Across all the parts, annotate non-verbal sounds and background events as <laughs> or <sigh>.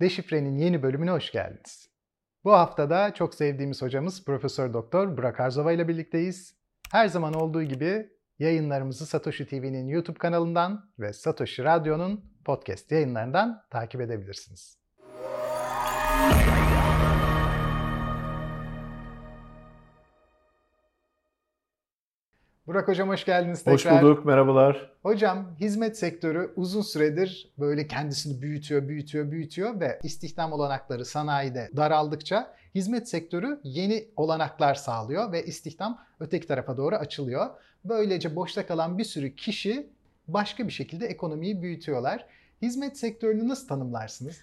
Deşifre'nin yeni bölümüne hoş geldiniz. Bu haftada çok sevdiğimiz hocamız Profesör Doktor Burak Arzova ile birlikteyiz. Her zaman olduğu gibi yayınlarımızı Satoshi TV'nin YouTube kanalından ve Satoshi Radyo'nun podcast yayınlarından takip edebilirsiniz. Burak Hocam hoş geldiniz tekrar. Hoş bulduk, merhabalar. Hocam hizmet sektörü uzun süredir böyle kendisini büyütüyor, büyütüyor, büyütüyor ve istihdam olanakları sanayide daraldıkça hizmet sektörü yeni olanaklar sağlıyor ve istihdam öteki tarafa doğru açılıyor. Böylece boşta kalan bir sürü kişi başka bir şekilde ekonomiyi büyütüyorlar. Hizmet sektörünü nasıl tanımlarsınız?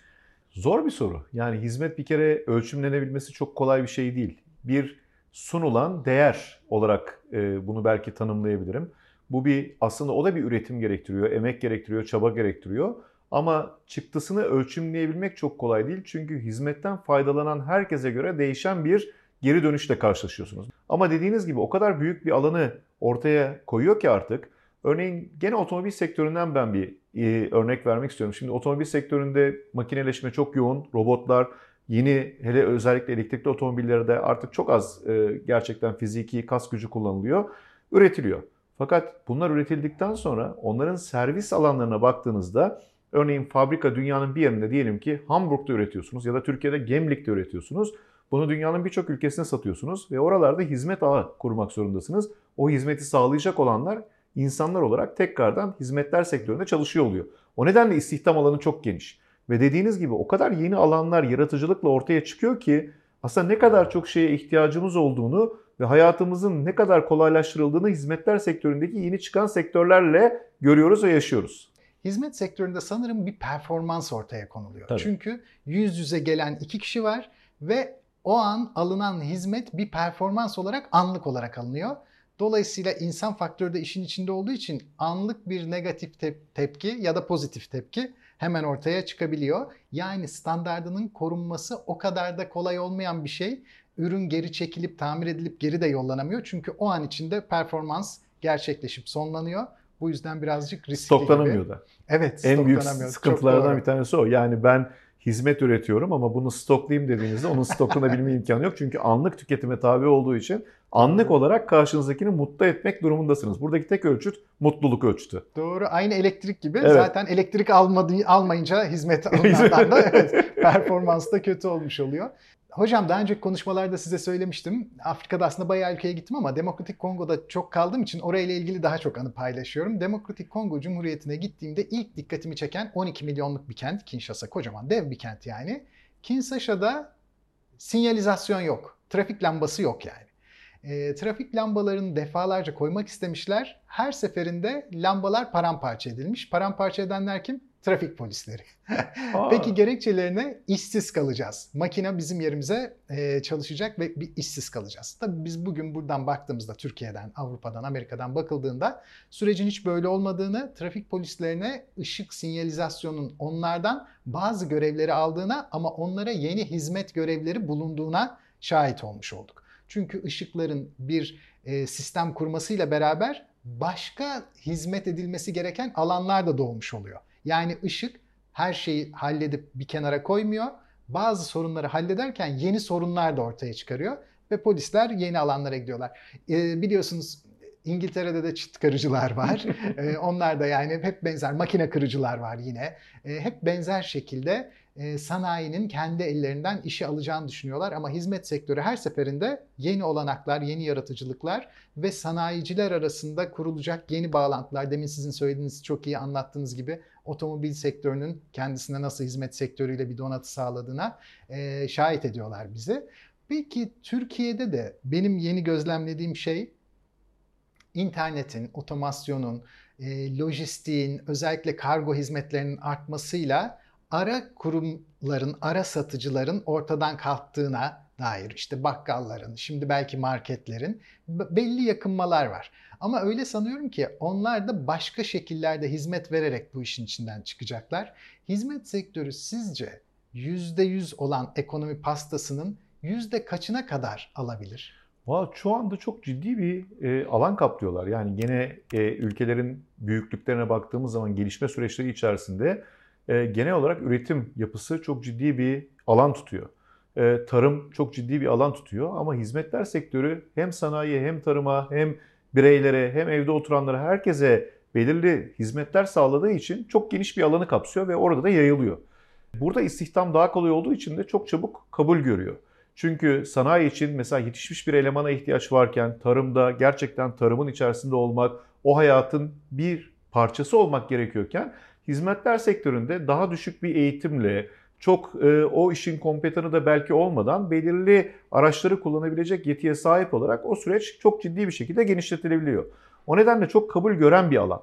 Zor bir soru. Yani hizmet bir kere ölçümlenebilmesi çok kolay bir şey değil. Bir sunulan değer olarak e, bunu belki tanımlayabilirim. Bu bir aslında o da bir üretim gerektiriyor, emek gerektiriyor, çaba gerektiriyor. Ama çıktısını ölçümleyebilmek çok kolay değil. Çünkü hizmetten faydalanan herkese göre değişen bir geri dönüşle karşılaşıyorsunuz. Ama dediğiniz gibi o kadar büyük bir alanı ortaya koyuyor ki artık. Örneğin gene otomobil sektöründen ben bir e, örnek vermek istiyorum. Şimdi otomobil sektöründe makineleşme çok yoğun, robotlar, Yeni hele özellikle elektrikli otomobillerde artık çok az e, gerçekten fiziki kas gücü kullanılıyor, üretiliyor. Fakat bunlar üretildikten sonra onların servis alanlarına baktığınızda örneğin fabrika dünyanın bir yerinde diyelim ki Hamburg'da üretiyorsunuz ya da Türkiye'de Gemlik'te üretiyorsunuz. Bunu dünyanın birçok ülkesine satıyorsunuz ve oralarda hizmet ağı kurmak zorundasınız. O hizmeti sağlayacak olanlar insanlar olarak tekrardan hizmetler sektöründe çalışıyor oluyor. O nedenle istihdam alanı çok geniş. Ve dediğiniz gibi o kadar yeni alanlar yaratıcılıkla ortaya çıkıyor ki aslında ne kadar çok şeye ihtiyacımız olduğunu ve hayatımızın ne kadar kolaylaştırıldığını hizmetler sektöründeki yeni çıkan sektörlerle görüyoruz ve yaşıyoruz. Hizmet sektöründe sanırım bir performans ortaya konuluyor. Tabii. Çünkü yüz yüze gelen iki kişi var ve o an alınan hizmet bir performans olarak anlık olarak alınıyor. Dolayısıyla insan faktörü de işin içinde olduğu için anlık bir negatif tep- tepki ya da pozitif tepki hemen ortaya çıkabiliyor. Yani standardının korunması o kadar da kolay olmayan bir şey. Ürün geri çekilip tamir edilip geri de yollanamıyor. Çünkü o an içinde performans gerçekleşip sonlanıyor. Bu yüzden birazcık riskli Stoklanamıyor gibi. da. Evet, En büyük sıkıntılardan bir tanesi o. Yani ben hizmet üretiyorum ama bunu stoklayayım dediğinizde onun stoklanabilme <laughs> imkanı yok. Çünkü anlık tüketime tabi olduğu için anlık olarak karşınızdakini mutlu etmek durumundasınız. Buradaki tek ölçüt mutluluk ölçütü. Doğru. Aynı elektrik gibi. Evet. Zaten elektrik almadığı, almayınca hizmet <laughs> alınandan da evet, performans da kötü olmuş oluyor. Hocam daha önceki konuşmalarda size söylemiştim. Afrika'da aslında bayağı ülkeye gittim ama Demokratik Kongo'da çok kaldığım için orayla ilgili daha çok anı paylaşıyorum. Demokratik Kongo Cumhuriyeti'ne gittiğimde ilk dikkatimi çeken 12 milyonluk bir kent. Kinshasa kocaman dev bir kent yani. Kinshasa'da sinyalizasyon yok. Trafik lambası yok yani. E, trafik lambalarını defalarca koymak istemişler. Her seferinde lambalar paramparça edilmiş. Paramparça edenler kim? Trafik polisleri. <laughs> Peki gerekçelerine işsiz kalacağız. Makine bizim yerimize e, çalışacak ve bir işsiz kalacağız. Tabii biz bugün buradan baktığımızda Türkiye'den, Avrupa'dan, Amerika'dan bakıldığında sürecin hiç böyle olmadığını, trafik polislerine ışık sinyalizasyonun onlardan bazı görevleri aldığına ama onlara yeni hizmet görevleri bulunduğuna şahit olmuş olduk. Çünkü ışıkların bir e, sistem kurmasıyla beraber başka hizmet edilmesi gereken alanlar da doğmuş oluyor. Yani ışık her şeyi halledip bir kenara koymuyor. Bazı sorunları hallederken yeni sorunlar da ortaya çıkarıyor ve polisler yeni alanlara gidiyorlar. E, biliyorsunuz İngiltere'de de çıt kırıcılar var. <laughs> e, onlar da yani hep benzer makine kırıcılar var yine. E, hep benzer şekilde e, sanayinin kendi ellerinden işi alacağını düşünüyorlar. Ama hizmet sektörü her seferinde yeni olanaklar, yeni yaratıcılıklar ve sanayiciler arasında kurulacak yeni bağlantılar. Demin sizin söylediğiniz çok iyi anlattığınız gibi otomobil sektörünün kendisine nasıl hizmet sektörüyle bir donatı sağladığına e, şahit ediyorlar bizi. Peki Türkiye'de de benim yeni gözlemlediğim şey internetin, otomasyonun, e, lojistiğin, özellikle kargo hizmetlerinin artmasıyla ara kurumların, ara satıcıların ortadan kalktığına dair işte bakkalların, şimdi belki marketlerin belli yakınmalar var. Ama öyle sanıyorum ki onlar da başka şekillerde hizmet vererek bu işin içinden çıkacaklar. Hizmet sektörü sizce %100 olan ekonomi pastasının yüzde kaçına kadar alabilir? Valla şu anda çok ciddi bir e, alan kaplıyorlar. Yani gene e, ülkelerin büyüklüklerine baktığımız zaman gelişme süreçleri içerisinde e, genel olarak üretim yapısı çok ciddi bir alan tutuyor. E, tarım çok ciddi bir alan tutuyor ama hizmetler sektörü hem sanayi hem tarıma hem bireylere hem evde oturanlara herkese belirli hizmetler sağladığı için çok geniş bir alanı kapsıyor ve orada da yayılıyor. Burada istihdam daha kolay olduğu için de çok çabuk kabul görüyor. Çünkü sanayi için mesela yetişmiş bir elemana ihtiyaç varken tarımda gerçekten tarımın içerisinde olmak, o hayatın bir parçası olmak gerekiyorken hizmetler sektöründe daha düşük bir eğitimle, çok e, o işin kompetanı da belki olmadan belirli araçları kullanabilecek yetiye sahip olarak o süreç çok ciddi bir şekilde genişletilebiliyor. O nedenle çok kabul gören bir alan.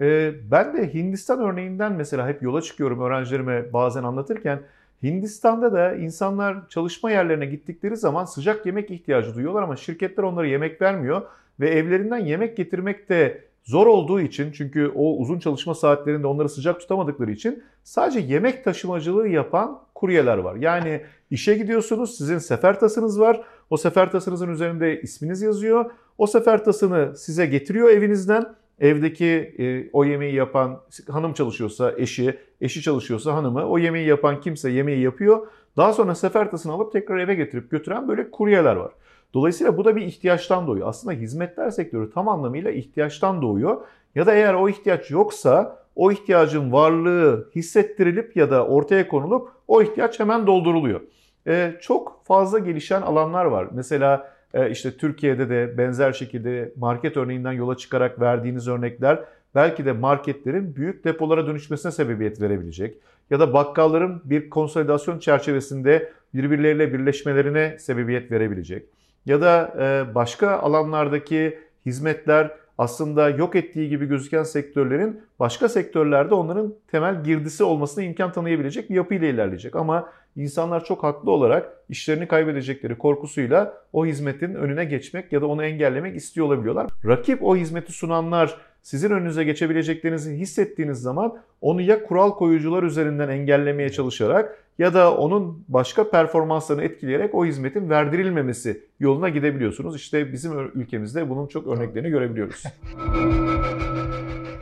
E, ben de Hindistan örneğinden mesela hep yola çıkıyorum öğrencilerime bazen anlatırken. Hindistan'da da insanlar çalışma yerlerine gittikleri zaman sıcak yemek ihtiyacı duyuyorlar ama şirketler onlara yemek vermiyor ve evlerinden yemek getirmek de zor olduğu için çünkü o uzun çalışma saatlerinde onları sıcak tutamadıkları için sadece yemek taşımacılığı yapan kuryeler var. Yani işe gidiyorsunuz, sizin sefer tasınız var. O sefer tasınızın üzerinde isminiz yazıyor. O sefer tasını size getiriyor evinizden. Evdeki e, o yemeği yapan hanım çalışıyorsa eşi, eşi çalışıyorsa hanımı, o yemeği yapan kimse yemeği yapıyor. Daha sonra sefer tasını alıp tekrar eve getirip götüren böyle kuryeler var. Dolayısıyla bu da bir ihtiyaçtan doğuyor. Aslında hizmetler sektörü tam anlamıyla ihtiyaçtan doğuyor. Ya da eğer o ihtiyaç yoksa o ihtiyacın varlığı hissettirilip ya da ortaya konulup o ihtiyaç hemen dolduruluyor. Ee, çok fazla gelişen alanlar var. Mesela e, işte Türkiye'de de benzer şekilde market örneğinden yola çıkarak verdiğiniz örnekler belki de marketlerin büyük depolara dönüşmesine sebebiyet verebilecek. Ya da bakkalların bir konsolidasyon çerçevesinde birbirleriyle birleşmelerine sebebiyet verebilecek ya da e, başka alanlardaki hizmetler aslında yok ettiği gibi gözüken sektörlerin başka sektörlerde onların temel girdisi olmasına imkan tanıyabilecek bir yapıyla ilerleyecek. Ama insanlar çok haklı olarak işlerini kaybedecekleri korkusuyla o hizmetin önüne geçmek ya da onu engellemek istiyor olabiliyorlar. Rakip o hizmeti sunanlar sizin önünüze geçebileceklerinizi hissettiğiniz zaman onu ya kural koyucular üzerinden engellemeye çalışarak ya da onun başka performanslarını etkileyerek o hizmetin verdirilmemesi yoluna gidebiliyorsunuz. İşte bizim ülkemizde bunun çok örneklerini görebiliyoruz. <laughs>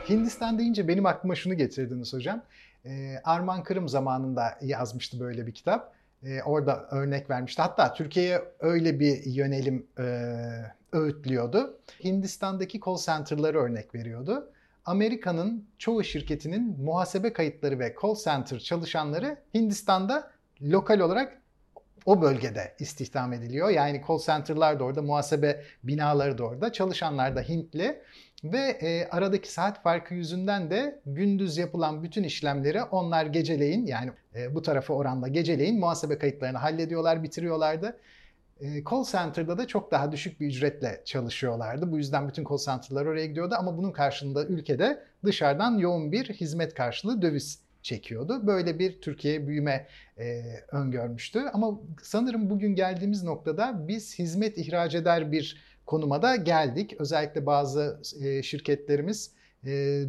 Hindistan deyince benim aklıma şunu getirdiniz hocam. Ee, Arman Kırım zamanında yazmıştı böyle bir kitap. Ee, orada örnek vermişti. Hatta Türkiye'ye öyle bir yönelim e, öğütlüyordu. Hindistan'daki call center'ları örnek veriyordu. Amerika'nın çoğu şirketinin muhasebe kayıtları ve call center çalışanları Hindistan'da lokal olarak o bölgede istihdam ediliyor. Yani call center'lar da orada, muhasebe binaları da orada, çalışanlar da Hintli ve e, aradaki saat farkı yüzünden de gündüz yapılan bütün işlemleri onlar geceleyin yani e, bu tarafı oranla geceleyin muhasebe kayıtlarını hallediyorlar, bitiriyorlardı. E, call center'da da çok daha düşük bir ücretle çalışıyorlardı. Bu yüzden bütün call center'lar oraya gidiyordu ama bunun karşılığında ülkede dışarıdan yoğun bir hizmet karşılığı döviz çekiyordu. Böyle bir Türkiye büyüme e, öngörmüştü. Ama sanırım bugün geldiğimiz noktada biz hizmet ihraç eder bir konuma da geldik. Özellikle bazı e, şirketlerimiz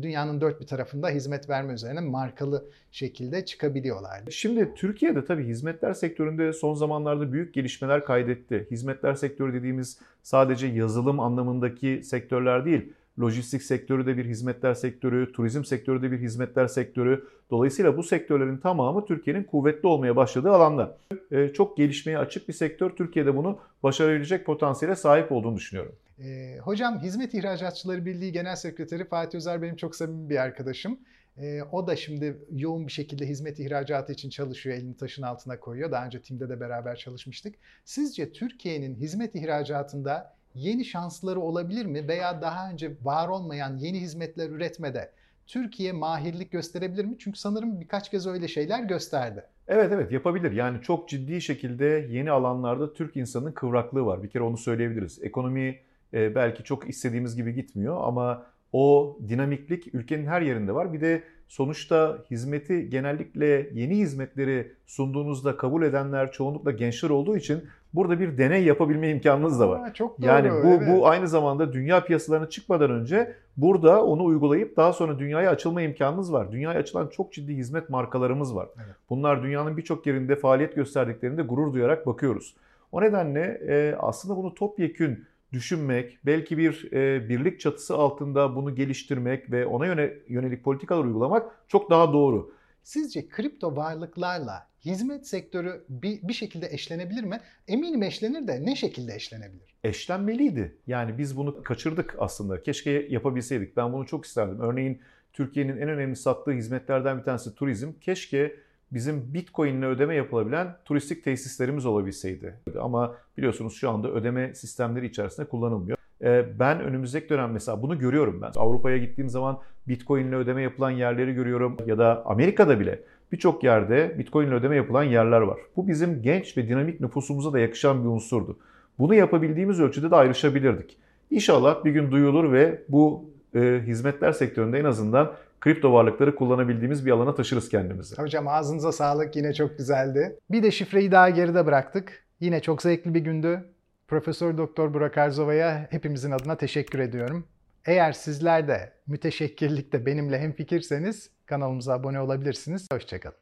dünyanın dört bir tarafında hizmet verme üzerine markalı şekilde çıkabiliyorlar. Şimdi Türkiye'de tabii hizmetler sektöründe son zamanlarda büyük gelişmeler kaydetti. Hizmetler sektörü dediğimiz sadece yazılım anlamındaki sektörler değil Lojistik sektörü de bir hizmetler sektörü, turizm sektörü de bir hizmetler sektörü. Dolayısıyla bu sektörlerin tamamı Türkiye'nin kuvvetli olmaya başladığı alanlar. Ee, çok gelişmeye açık bir sektör. Türkiye'de bunu başarabilecek potansiyele sahip olduğunu düşünüyorum. E, hocam Hizmet İhracatçıları Birliği Genel Sekreteri Fatih Özer benim çok samimi bir arkadaşım. E, o da şimdi yoğun bir şekilde hizmet ihracatı için çalışıyor, elini taşın altına koyuyor. Daha önce TİM'de de beraber çalışmıştık. Sizce Türkiye'nin hizmet ihracatında yeni şansları olabilir mi? Veya daha önce var olmayan yeni hizmetler üretmede Türkiye mahirlik gösterebilir mi? Çünkü sanırım birkaç kez öyle şeyler gösterdi. Evet evet yapabilir. Yani çok ciddi şekilde yeni alanlarda Türk insanının kıvraklığı var. Bir kere onu söyleyebiliriz. Ekonomi e, belki çok istediğimiz gibi gitmiyor ama o dinamiklik ülkenin her yerinde var. Bir de sonuçta hizmeti genellikle yeni hizmetleri sunduğunuzda kabul edenler çoğunlukla gençler olduğu için burada bir deney yapabilme imkanınız da var. Aa, çok doğru, yani bu evet. bu aynı zamanda dünya piyasalarına çıkmadan önce burada onu uygulayıp daha sonra dünyaya açılma imkanınız var. Dünyaya açılan çok ciddi hizmet markalarımız var. Evet. Bunlar dünyanın birçok yerinde faaliyet gösterdiklerinde gurur duyarak bakıyoruz. O nedenle e, aslında bunu topyekün düşünmek, belki bir e, birlik çatısı altında bunu geliştirmek ve ona yöne, yönelik politikalar uygulamak çok daha doğru. Sizce kripto varlıklarla hizmet sektörü bir, bir şekilde eşlenebilir mi? Eminim eşlenir de ne şekilde eşlenebilir? Eşlenmeliydi. Yani biz bunu kaçırdık aslında. Keşke yapabilseydik. Ben bunu çok isterdim. Örneğin Türkiye'nin en önemli sattığı hizmetlerden bir tanesi turizm. Keşke bizim Bitcoin ile ödeme yapılabilen turistik tesislerimiz olabilseydi. Ama biliyorsunuz şu anda ödeme sistemleri içerisinde kullanılmıyor. Ee, ben önümüzdeki dönem mesela bunu görüyorum ben. Avrupa'ya gittiğim zaman Bitcoin ile ödeme yapılan yerleri görüyorum ya da Amerika'da bile birçok yerde Bitcoin ile ödeme yapılan yerler var. Bu bizim genç ve dinamik nüfusumuza da yakışan bir unsurdu. Bunu yapabildiğimiz ölçüde de ayrışabilirdik. İnşallah bir gün duyulur ve bu e, hizmetler sektöründe en azından kripto varlıkları kullanabildiğimiz bir alana taşırız kendimizi. Hocam ağzınıza sağlık yine çok güzeldi. Bir de şifreyi daha geride bıraktık. Yine çok zevkli bir gündü. Profesör Doktor Burak Erzova'ya hepimizin adına teşekkür ediyorum. Eğer sizler de müteşekkirlikte benimle hemfikirseniz kanalımıza abone olabilirsiniz. Hoşçakalın.